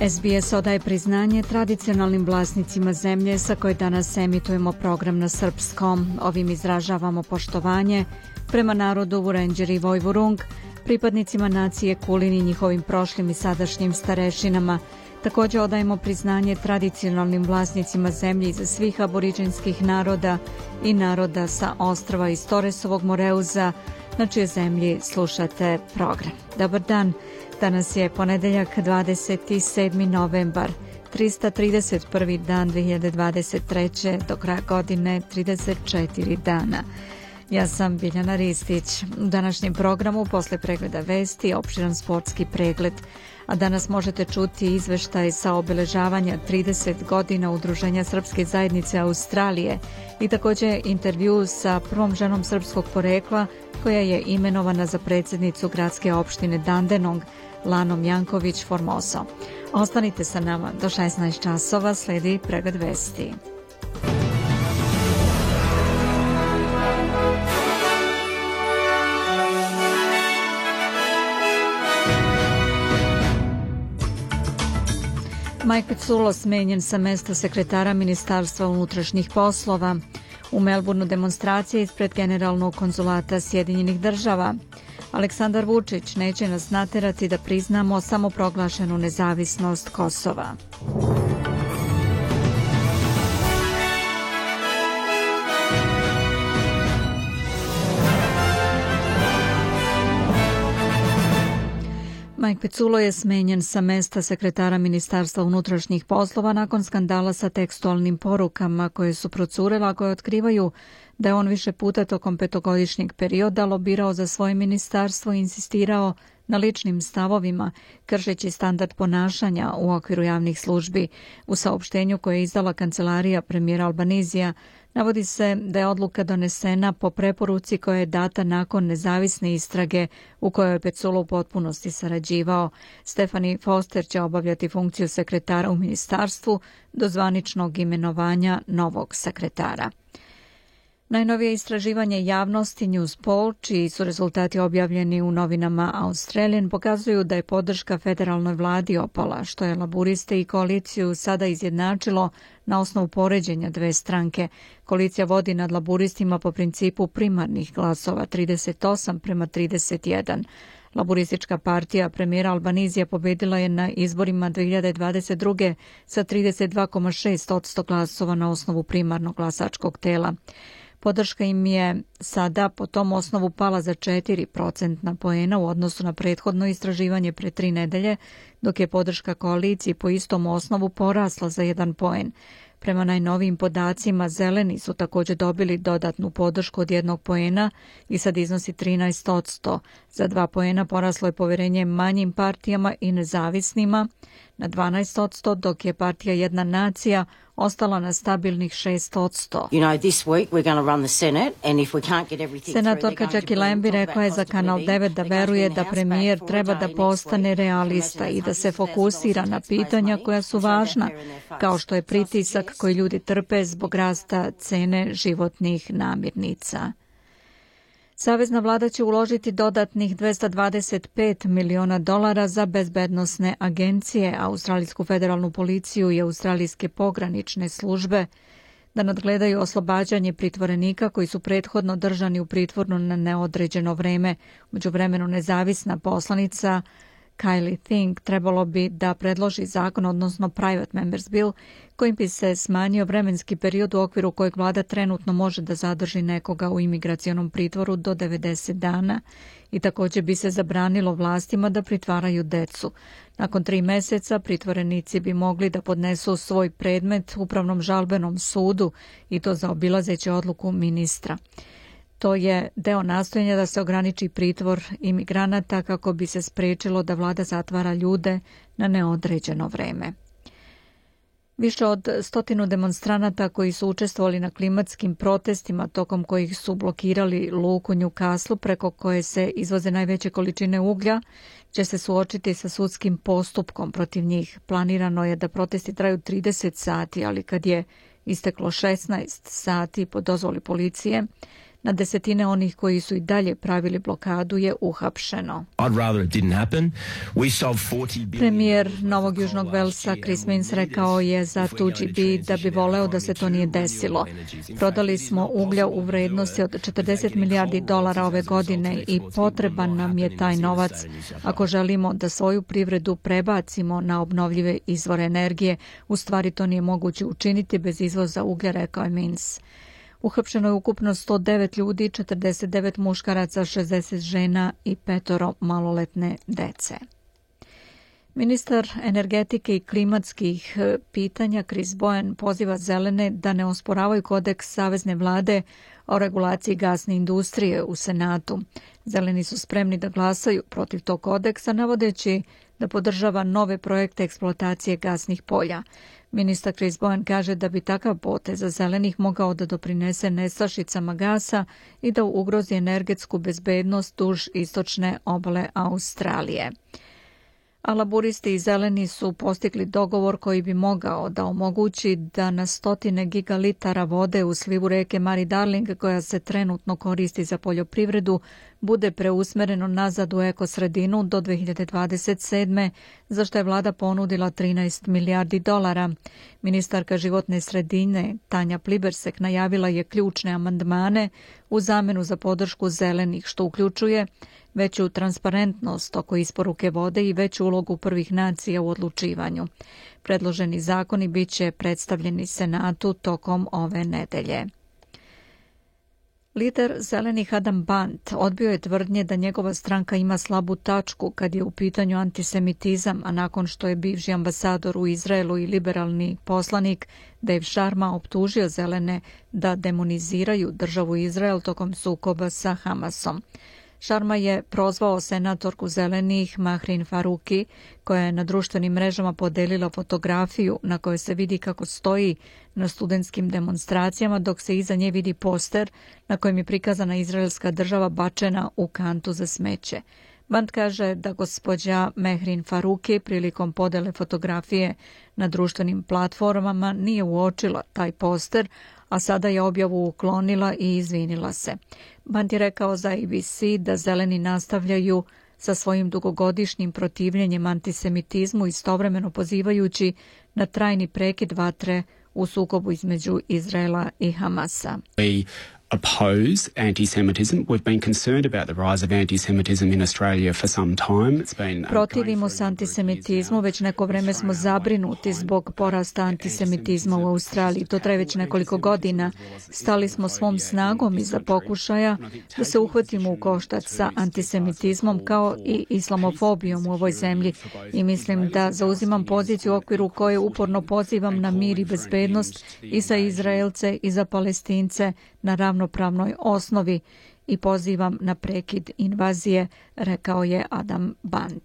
SBS odaje priznanje tradicionalnim vlasnicima zemlje sa koje danas emitujemo program na srpskom. Ovim izražavamo poštovanje prema narodu Vurenđer i Vojvurung, pripadnicima nacije Kulin i njihovim prošlim i sadašnjim starešinama. Takođe odajemo priznanje tradicionalnim vlasnicima zemlje iz svih aboriđenskih naroda i naroda sa ostrava iz Toresovog Moreuza, na čije zemlji slušate program. Dobar dan, danas je ponedeljak 27. novembar, 331. dan 2023. do kraja godine 34 dana. Ja sam Biljana Ristić. U današnjem programu posle pregleda vesti opširan sportski pregled, a danas možete čuti izveštaj sa obeležavanja 30 godina Udruženja Srpske zajednice Australije i takođe intervju sa prvom ženom srpskog porekla koja je imenovana za predsednicu gradske opštine Dandenong, Lanom Janković Formoso. Ostanite sa nama do 16 časova, sledi pregled vesti. Mike Piculo smenjen sa mesta sekretara Ministarstva unutrašnjih poslova. U Melbourneu demonstracije ispred generalnog konzulata Sjedinjenih država. Aleksandar Vučić neće nas naterati da priznamo samoproglašenu nezavisnost Kosova. Mike Piculo je smenjen sa mesta sekretara Ministarstva unutrašnjih poslova nakon skandala sa tekstualnim porukama koje su procurela koje otkrivaju da je on više puta tokom petogodišnjeg perioda lobirao za svoje ministarstvo i insistirao na ličnim stavovima, kršeći standard ponašanja u okviru javnih službi. U saopštenju koje je izdala kancelarija premijera Albanizija Navodi se da je odluka donesena po preporuci koja je data nakon nezavisne istrage u kojoj je Peculo u potpunosti sarađivao. Stefani Foster će obavljati funkciju sekretara u ministarstvu do zvaničnog imenovanja novog sekretara. Najnovije istraživanje javnosti Newspoll, čiji su rezultati objavljeni u novinama Australian, pokazuju da je podrška federalnoj vladi opala, što je laburiste i koaliciju sada izjednačilo na osnovu poređenja dve stranke. Koalicija vodi nad laburistima po principu primarnih glasova 38 prema 31. Laburistička partija premijera Albanizija pobedila je na izborima 2022. sa 32,6 glasova na osnovu primarnog glasačkog tela. Podrška im je sada po tom osnovu pala za 4 procentna poena u odnosu na prethodno istraživanje pre tri nedelje, dok je podrška koaliciji po istom osnovu porasla za jedan poen. Prema najnovijim podacima, zeleni su takođe dobili dodatnu podršku od jednog poena i sad iznosi 13 Za dva poena poraslo je poverenje manjim partijama i nezavisnima na 12 dok je partija Jedna nacija ostala na stabilnih 6 You know, this week we're going to run the Senate and if we can't get everything Senatorka Jackie Lambie rekla je za Kanal 9 da veruje da premijer treba da postane realista i da se fokusira na pitanja koja su važna, kao što je pritisak koji ljudi trpe zbog rasta cene životnih namirnica. Savezna vlada će uložiti dodatnih 225 miliona dolara za bezbednostne agencije, Australijsku federalnu policiju i australijske pogranične službe da nadgledaju oslobađanje pritvorenika koji su prethodno držani u pritvornu na neodređeno vreme. Među vremenu nezavisna poslanica Kylie Think trebalo bi da predloži zakon, odnosno Private Members Bill, kojim bi se smanjio vremenski period u okviru kojeg vlada trenutno može da zadrži nekoga u imigracionom pritvoru do 90 dana i takođe bi se zabranilo vlastima da pritvaraju decu. Nakon tri meseca pritvorenici bi mogli da podnesu svoj predmet upravnom žalbenom sudu i to za obilazeće odluku ministra. To je deo nastojanja da se ograniči pritvor imigranata kako bi se sprečilo da vlada zatvara ljude na neodređeno vreme. Više od stotinu demonstranata koji su učestvovali na klimatskim protestima tokom kojih su blokirali luku Newcastle preko koje se izvoze najveće količine uglja će se suočiti sa sudskim postupkom protiv njih. Planirano je da protesti traju 30 sati, ali kad je isteklo 16 sati po dozvoli policije, Na desetine onih koji su i dalje pravili blokadu je uhapšeno. Premijer Novog Južnog Velsa Chris Minns rekao je za 2GB da bi voleo da se to nije desilo. Prodali smo uglja u vrednosti od 40 milijardi dolara ove godine i potreban nam je taj novac ako želimo da svoju privredu prebacimo na obnovljive izvore energije. U stvari to nije moguće učiniti bez izvoza uglja, rekao je Minns. Uhapšeno je ukupno 109 ljudi, 49 muškaraca, 60 žena i petoro maloletne dece. Ministar energetike i klimatskih e, pitanja Chris Boyan poziva zelene da ne osporavaju kodeks Savezne vlade o regulaciji gasne industrije u Senatu. Zeleni su spremni da glasaju protiv tog kodeksa, navodeći da podržava nove projekte eksploatacije gasnih polja. Ministar Chris Bowen kaže da bi takav potez za zelenih mogao da doprinese nestašicama gasa i da ugrozi energetsku bezbednost duž istočne obale Australije a laburisti i zeleni su postigli dogovor koji bi mogao da omogući da na stotine gigalitara vode u slivu reke Mari Darling, koja se trenutno koristi za poljoprivredu, bude preusmereno nazad u ekosredinu do 2027. za što je vlada ponudila 13 milijardi dolara. Ministarka životne sredine Tanja Plibersek najavila je ključne amandmane u zamenu za podršku zelenih, što uključuje veću transparentnost oko isporuke vode i veću ulogu prvih nacija u odlučivanju. Predloženi zakoni bit će predstavljeni Senatu tokom ove nedelje. Lider zelenih Adam Bant odbio je tvrdnje da njegova stranka ima slabu tačku kad je u pitanju antisemitizam, a nakon što je bivši ambasador u Izraelu i liberalni poslanik Dave Sharma optužio zelene da demoniziraju državu Izrael tokom sukoba sa Hamasom. Šarma je prozvao senatorku zelenih Mahrin Faruki, koja je na društvenim mrežama podelila fotografiju na kojoj se vidi kako stoji na studentskim demonstracijama, dok se iza nje vidi poster na kojem je prikazana izraelska država bačena u kantu za smeće. Band kaže da gospođa Mehrin Faruki prilikom podele fotografije na društvenim platformama nije uočila taj poster, a sada je objavu uklonila i izvinila se. Band je rekao za ABC da zeleni nastavljaju sa svojim dugogodišnjim protivljenjem antisemitizmu istovremeno pozivajući na trajni prekid vatre u sukobu između Izraela i Hamasa oppose anti-Semitism. We've been concerned about the rise of anti-Semitism in Australia for some time. It's been uh, Protivimo se antisemitizmu, već neko vreme smo zabrinuti zbog porasta antisemitizma u Australiji. To traje već nekoliko godina. Stali smo svom snagom iza pokušaja da se uhvatimo u koštac sa antisemitizmom kao i islamofobijom u ovoj zemlji i mislim da zauzimam poziciju u okviru koje uporno pozivam na mir i bezbednost i za Izraelce i za Palestince na ravnopravnoj osnovi i pozivam na prekid invazije, rekao je Adam Band.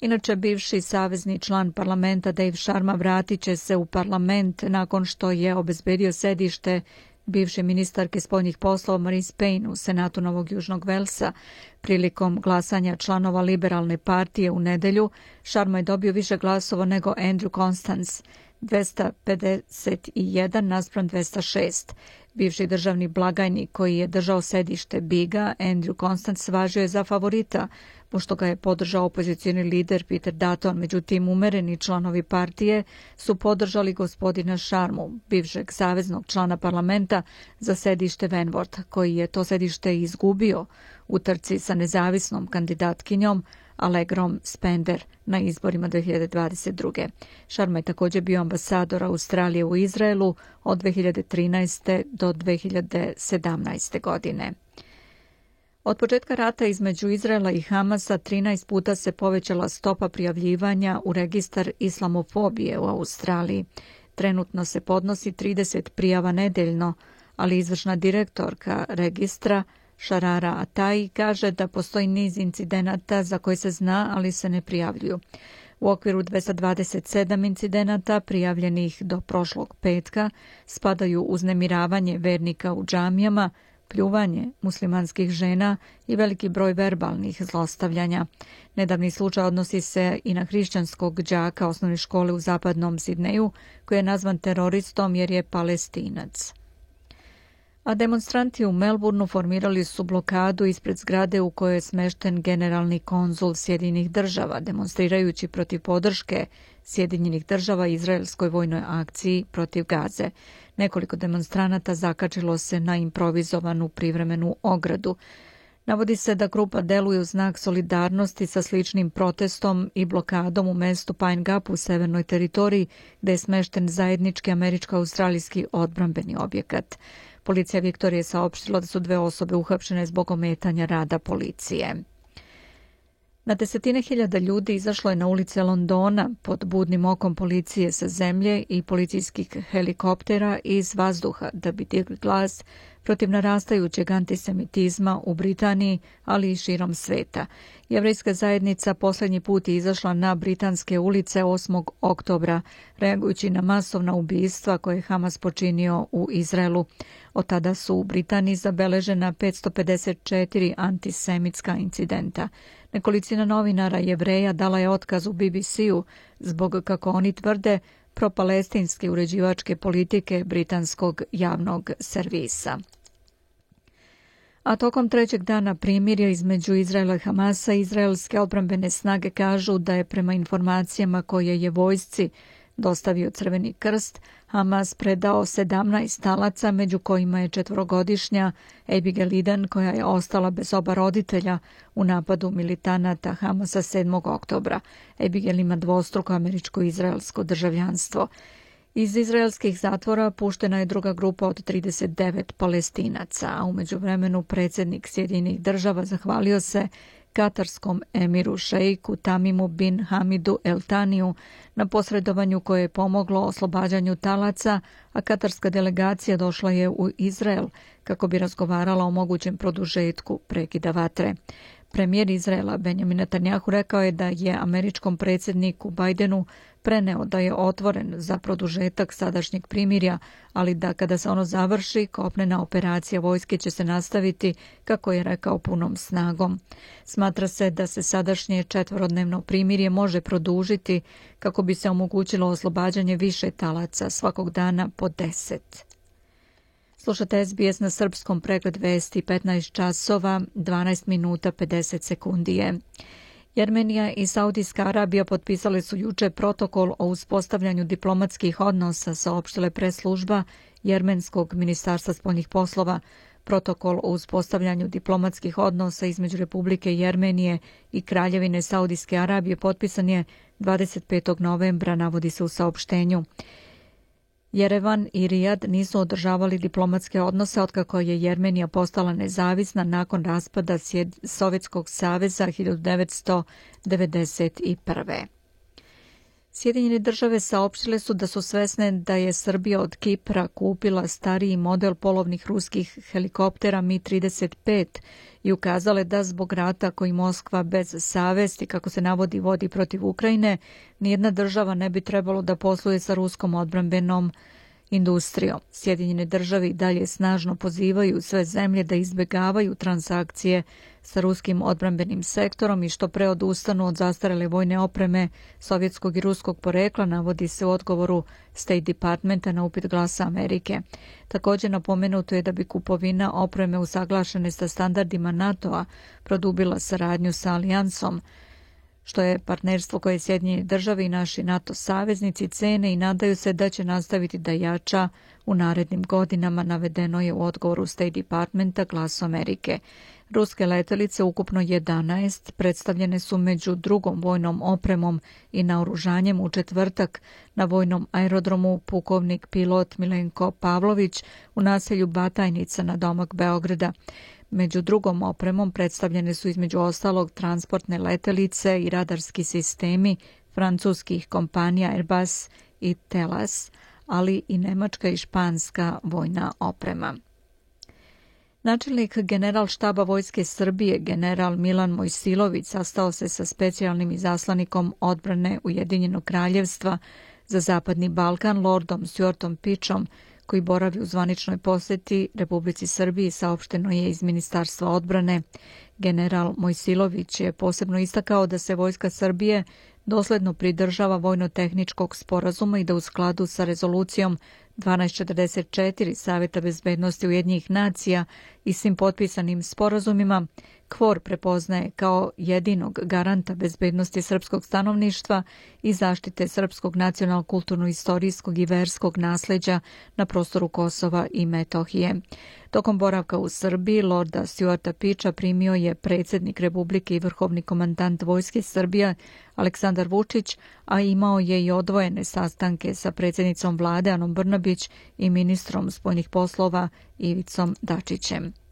Inače, bivši savezni član parlamenta Dave Sharma vratit će se u parlament nakon što je obezbedio sedište bivše ministarke spoljnih poslova Maurice Payne u Senatu Novog Južnog Velsa. Prilikom glasanja članova liberalne partije u nedelju, Sharma je dobio više glasova nego Andrew Constance, 251 naspram 206. Bivši državni blagajnik koji je držao sedište Biga, Andrew Constance, važio je za favorita, pošto ga je podržao opozicijni lider Peter Dutton. Međutim, umereni članovi partije su podržali gospodina Šarmu, bivšeg saveznog člana parlamenta za sedište Venworth, koji je to sedište izgubio u trci sa nezavisnom kandidatkinjom, Allegrom Spender na izborima 2022. Sharma je također bio ambasador Australije u Izraelu od 2013. do 2017. godine. Od početka rata između Izraela i Hamasa 13 puta se povećala stopa prijavljivanja u registar islamofobije u Australiji. Trenutno se podnosi 30 prijava nedeljno, ali izvršna direktorka registra Šarara Atai kaže da postoji niz incidenata za koje se zna, ali se ne prijavljuju. U okviru 227 incidenata prijavljenih do prošlog petka spadaju uznemiravanje vernika u džamijama, pljuvanje muslimanskih žena i veliki broj verbalnih zlostavljanja. Nedavni slučaj odnosi se i na hrišćanskog đaka osnovne škole u zapadnom Sidneju, koji je nazvan teroristom jer je palestinac a demonstranti u Melbourneu formirali su blokadu ispred zgrade u kojoj je smešten generalni konzul Sjedinjenih država, demonstrirajući protiv podrške Sjedinjenih država izraelskoj vojnoj akciji protiv Gaze. Nekoliko demonstranata zakačilo se na improvizovanu privremenu ogradu. Navodi se da grupa deluje u znak solidarnosti sa sličnim protestom i blokadom u mestu Pine Gap u severnoj teritoriji gde je smešten zajednički američko-australijski odbrambeni objekat. Policija Viktorije saopštila da su dve osobe uhapšene zbog ometanja rada policije. Na desetine hiljada ljudi izašlo je na ulice Londona pod budnim okom policije sa zemlje i policijskih helikoptera iz vazduha da bi digli glas protiv narastajućeg antisemitizma u Britaniji, ali i širom sveta. Jevrejska zajednica poslednji put je izašla na britanske ulice 8. oktobra, reagujući na masovna ubistva koje je Hamas počinio u Izraelu. Od tada su u Britaniji zabeležena 554 antisemitska incidenta. Nekolicina novinara jevreja dala je otkaz u BBC-u zbog, kako oni tvrde, propalestinske uređivačke politike britanskog javnog servisa. A tokom trećeg dana primirja između Izraela i Hamasa, izraelske odbrambene snage kažu da je prema informacijama koje je vojsci dostavio Crveni krst, Hamas predao 17 talaca, među kojima je četvorogodišnja Abigail Eden, koja je ostala bez oba roditelja u napadu militanata Hamasa 7. oktobra. Abigail ima dvostruko američko-izraelsko državljanstvo. Iz izraelskih zatvora puštena je druga grupa od 39 palestinaca, a umeđu vremenu predsjednik Sjedinih država zahvalio se katarskom emiru šejku Tamimu bin Hamidu El Taniju na posredovanju koje je pomoglo oslobađanju talaca, a katarska delegacija došla je u Izrael kako bi razgovarala o mogućem produžetku prekida vatre. Premijer Izraela Benjamin Netanjahu rekao je da je američkom predsjedniku Bajdenu preneo da je otvoren za produžetak sadašnjeg primirja, ali da kada se ono završi, kopnena operacija vojske će se nastaviti, kako je rekao, punom snagom. Smatra se da se sadašnje četvorodnevno primirje može produžiti kako bi se omogućilo oslobađanje više talaca svakog dana po deset. Slušate SBS na srpskom pregled vesti 15 časova 12 minuta 50 sekundi je. Jermenija i Saudijska Arabija potpisali su juče protokol o uspostavljanju diplomatskih odnosa, saopštile preslužba Jermenskog ministarstva spoljnih poslova. Protokol o uspostavljanju diplomatskih odnosa između Republike Jermenije i Kraljevine Saudijske Arabije potpisan je 25. novembra, navodi se u saopštenju. Jerevan i Rijad nisu održavali diplomatske odnose otkako je Jermenija postala nezavisna nakon raspada Sovjetskog saveza 1991. Sjedinjene države saopštile su da su svesne da je Srbija od Kipra kupila stariji model polovnih ruskih helikoptera Mi-35 i ukazale da zbog rata koji Moskva bez savesti, kako se navodi, vodi protiv Ukrajine, nijedna država ne bi trebalo da posluje sa ruskom odbrambenom industrijom. Sjedinjene države i dalje snažno pozivaju sve zemlje da izbegavaju transakcije sa ruskim odbrambenim sektorom i što pre odustanu od zastarele vojne opreme sovjetskog i ruskog porekla, navodi se u odgovoru State Departmenta na upit glasa Amerike. Također napomenuto je da bi kupovina opreme usaglašene sa standardima NATO-a produbila saradnju sa alijansom, što je partnerstvo koje Sjedinjene države i naši NATO saveznici cene i nadaju se da će nastaviti da jača u narednim godinama, navedeno je u odgovoru State Departmenta Glas Amerike. Ruske letelice, ukupno 11, predstavljene su među drugom vojnom opremom i naoružanjem u četvrtak na vojnom aerodromu pukovnik pilot Milenko Pavlović u naselju Batajnica na domak Beograda. Među drugom opremom predstavljene su između ostalog transportne letelice i radarski sistemi francuskih kompanija Airbus i Telas, ali i nemačka i španska vojna oprema. Načelnik general štaba Vojske Srbije, general Milan Mojsilović, sastao se sa specijalnim izaslanikom odbrane Ujedinjenog kraljevstva za Zapadni Balkan, lordom Stuartom Pičom, koji boravi u zvaničnoj poseti Republici Srbiji, saopšteno je iz Ministarstva odbrane. General Mojsilović je posebno istakao da se Vojska Srbije dosledno pridržava vojno-tehničkog sporazuma i da u skladu sa rezolucijom 1244 Saveta bezbednosti Ujednjih nacija i svim potpisanim sporazumima KFOR prepoznaje kao jedinog garanta bezbednosti srpskog stanovništva i zaštite srpskog nacionalno kulturno-istorijskog i verskog nasleđa na prostoru Kosova i Metohije. Tokom boravka u Srbiji, Lorda Stuarta Piča primio je predsednik Republike i vrhovni komandant Vojske Srbije Aleksandar Vučić, a imao je i odvojene sastanke sa predsednicom vlade Anom Brnabić i ministrom spoljnih poslova Ivicom Dačićem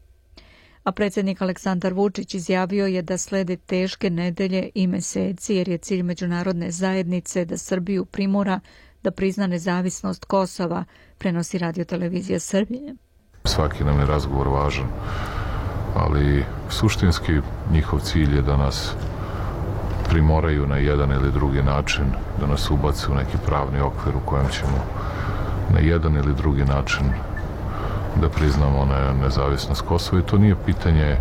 a predsjednik Aleksandar Vučić izjavio je da slede teške nedelje i meseci jer je cilj međunarodne zajednice da Srbiju primora da prizna nezavisnost Kosova, prenosi radio televizija Srbije. Svaki nam je razgovor važan, ali suštinski njihov cilj je da nas primoraju na jedan ili drugi način, da nas ubace u neki pravni okvir u kojem ćemo na jedan ili drugi način da priznamo ne, nezavisnost Kosova i to nije pitanje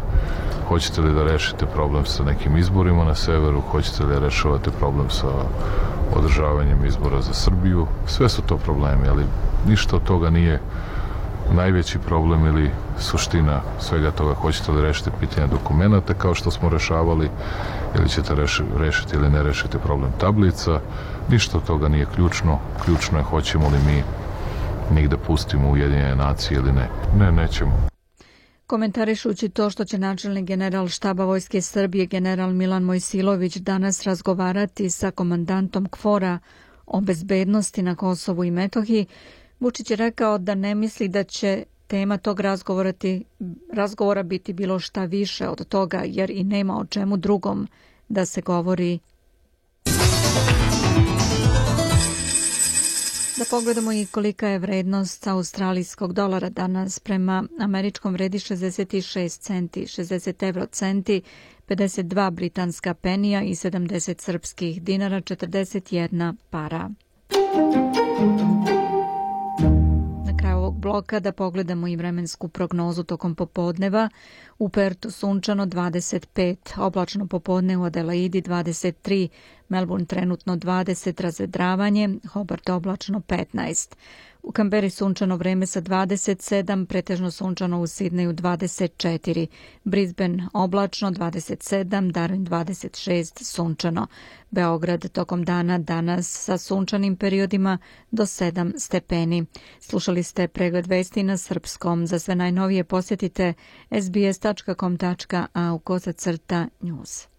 hoćete li da rešite problem sa nekim izborima na severu, hoćete li da rešavate problem sa održavanjem izbora za Srbiju, sve su to problemi, ali ništa od toga nije najveći problem ili suština svega toga. Hoćete li rešiti pitanje dokumenta kao što smo rešavali ili ćete reši, rešiti ili ne rešiti problem tablica. Ništa od toga nije ključno. Ključno je hoćemo li mi njih da pustimo u Ujedinjene nacije ili ne. Ne, nećemo. Komentarišući to što će načelnik general štaba Vojske Srbije general Milan Mojsilović danas razgovarati sa komandantom KFOR-a o bezbednosti na Kosovu i Metohiji, Vučić je rekao da ne misli da će tema tog razgovora biti bilo šta više od toga, jer i nema o čemu drugom da se govori Da pogledamo i kolika je vrednost australijskog dolara danas prema američkom vredi 66 centi, 60 euro centi, 52 britanska penija i 70 srpskih dinara, 41 para. ovog bloka da pogledamo i vremensku prognozu tokom popodneva. U Pertu sunčano 25, oblačno popodne u Adelaidi 23, Melbourne trenutno 20, razvedravanje, Hobart oblačno 15. U Kamberi sunčano vreme sa 27, pretežno sunčano u Sidneju 24, Brisbane oblačno 27, Darwin 26, sunčano. Beograd tokom dana danas sa sunčanim periodima do 7 stepeni. Slušali ste pregled vesti na srpskom. Za sve najnovije posjetite sbs.com.au kozacrta news.